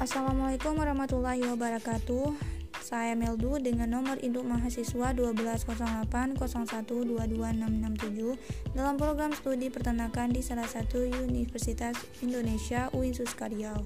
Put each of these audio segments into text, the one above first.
Assalamualaikum warahmatullahi wabarakatuh. Saya Meldu dengan nomor induk mahasiswa 12080122667 dalam program studi peternakan di salah satu Universitas Indonesia UIN Suskaryau.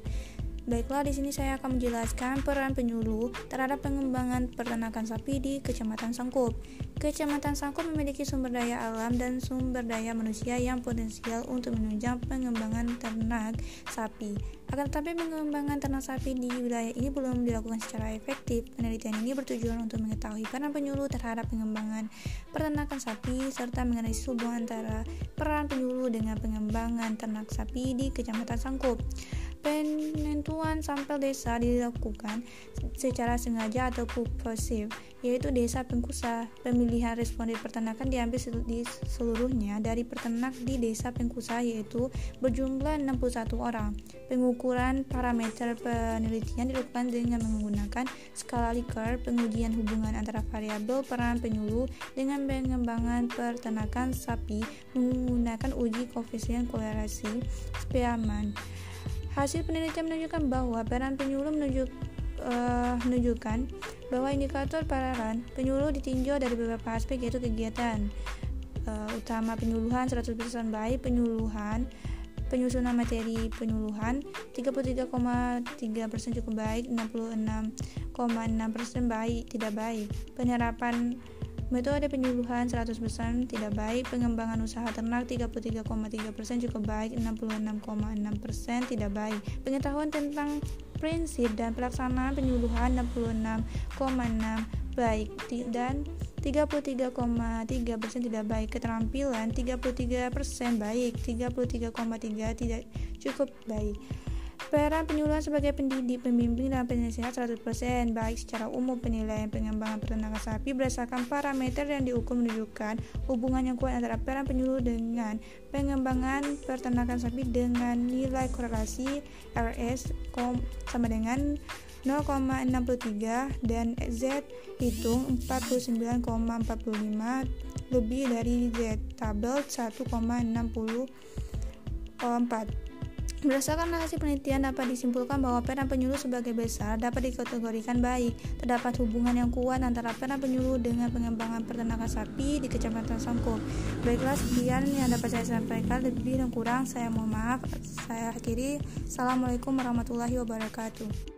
Baiklah, di sini saya akan menjelaskan peran penyuluh terhadap pengembangan peternakan sapi di Kecamatan Sangkup. Kecamatan Sangkup memiliki sumber daya alam dan sumber daya manusia yang potensial untuk menunjang pengembangan ternak sapi. Akan tetapi pengembangan ternak sapi di wilayah ini belum dilakukan secara efektif. Penelitian ini bertujuan untuk mengetahui peran penyuluh terhadap pengembangan peternakan sapi serta menganalisis hubungan antara peran penyuluh dengan pengembangan ternak sapi di Kecamatan Sangkup. Penentuan sampel desa dilakukan secara sengaja atau purposif, yaitu desa pengkusa. Pemilihan responden peternakan diambil di seluruhnya dari peternak di desa pengkusa yaitu berjumlah 61 orang. Pengukuran parameter penelitian dilakukan dengan menggunakan skala Likert, pengujian hubungan antara variabel peran penyuluh dengan pengembangan peternakan sapi menggunakan uji koefisien kolerasi Spearman. Hasil penelitian menunjukkan bahwa peran penyuluh menunjuk, uh, menunjukkan bahwa indikator peran penyuluh ditinjau dari beberapa aspek yaitu kegiatan uh, utama penyuluhan 100% baik penyuluhan penyusunan materi penyuluhan 33,3% cukup baik 66,6% baik tidak baik penerapan Metode penyuluhan 100% tidak baik, pengembangan usaha ternak 33,3% cukup baik, 66,6% tidak baik. Pengetahuan tentang prinsip dan pelaksanaan penyuluhan 66,6 baik dan 33,3% tidak baik. Keterampilan 33% baik, 33,3 tidak cukup baik. Peran penyuluhan sebagai pendidik, pembimbing, dan penyelesaian 100% baik secara umum penilaian pengembangan peternakan sapi berdasarkan parameter yang diukur menunjukkan hubungan yang kuat antara peran penyuluh dengan pengembangan peternakan sapi dengan nilai korelasi RS sama dengan 0,63 dan Z hitung 49,45 lebih dari Z tabel 1,64 Berdasarkan hasil penelitian dapat disimpulkan bahwa peran penyuluh sebagai besar dapat dikategorikan baik. Terdapat hubungan yang kuat antara peran penyuluh dengan pengembangan peternakan sapi di Kecamatan Sangkup. Baiklah sekian yang dapat saya sampaikan. Lebih dan kurang saya mohon maaf. Saya akhiri. Assalamualaikum warahmatullahi wabarakatuh.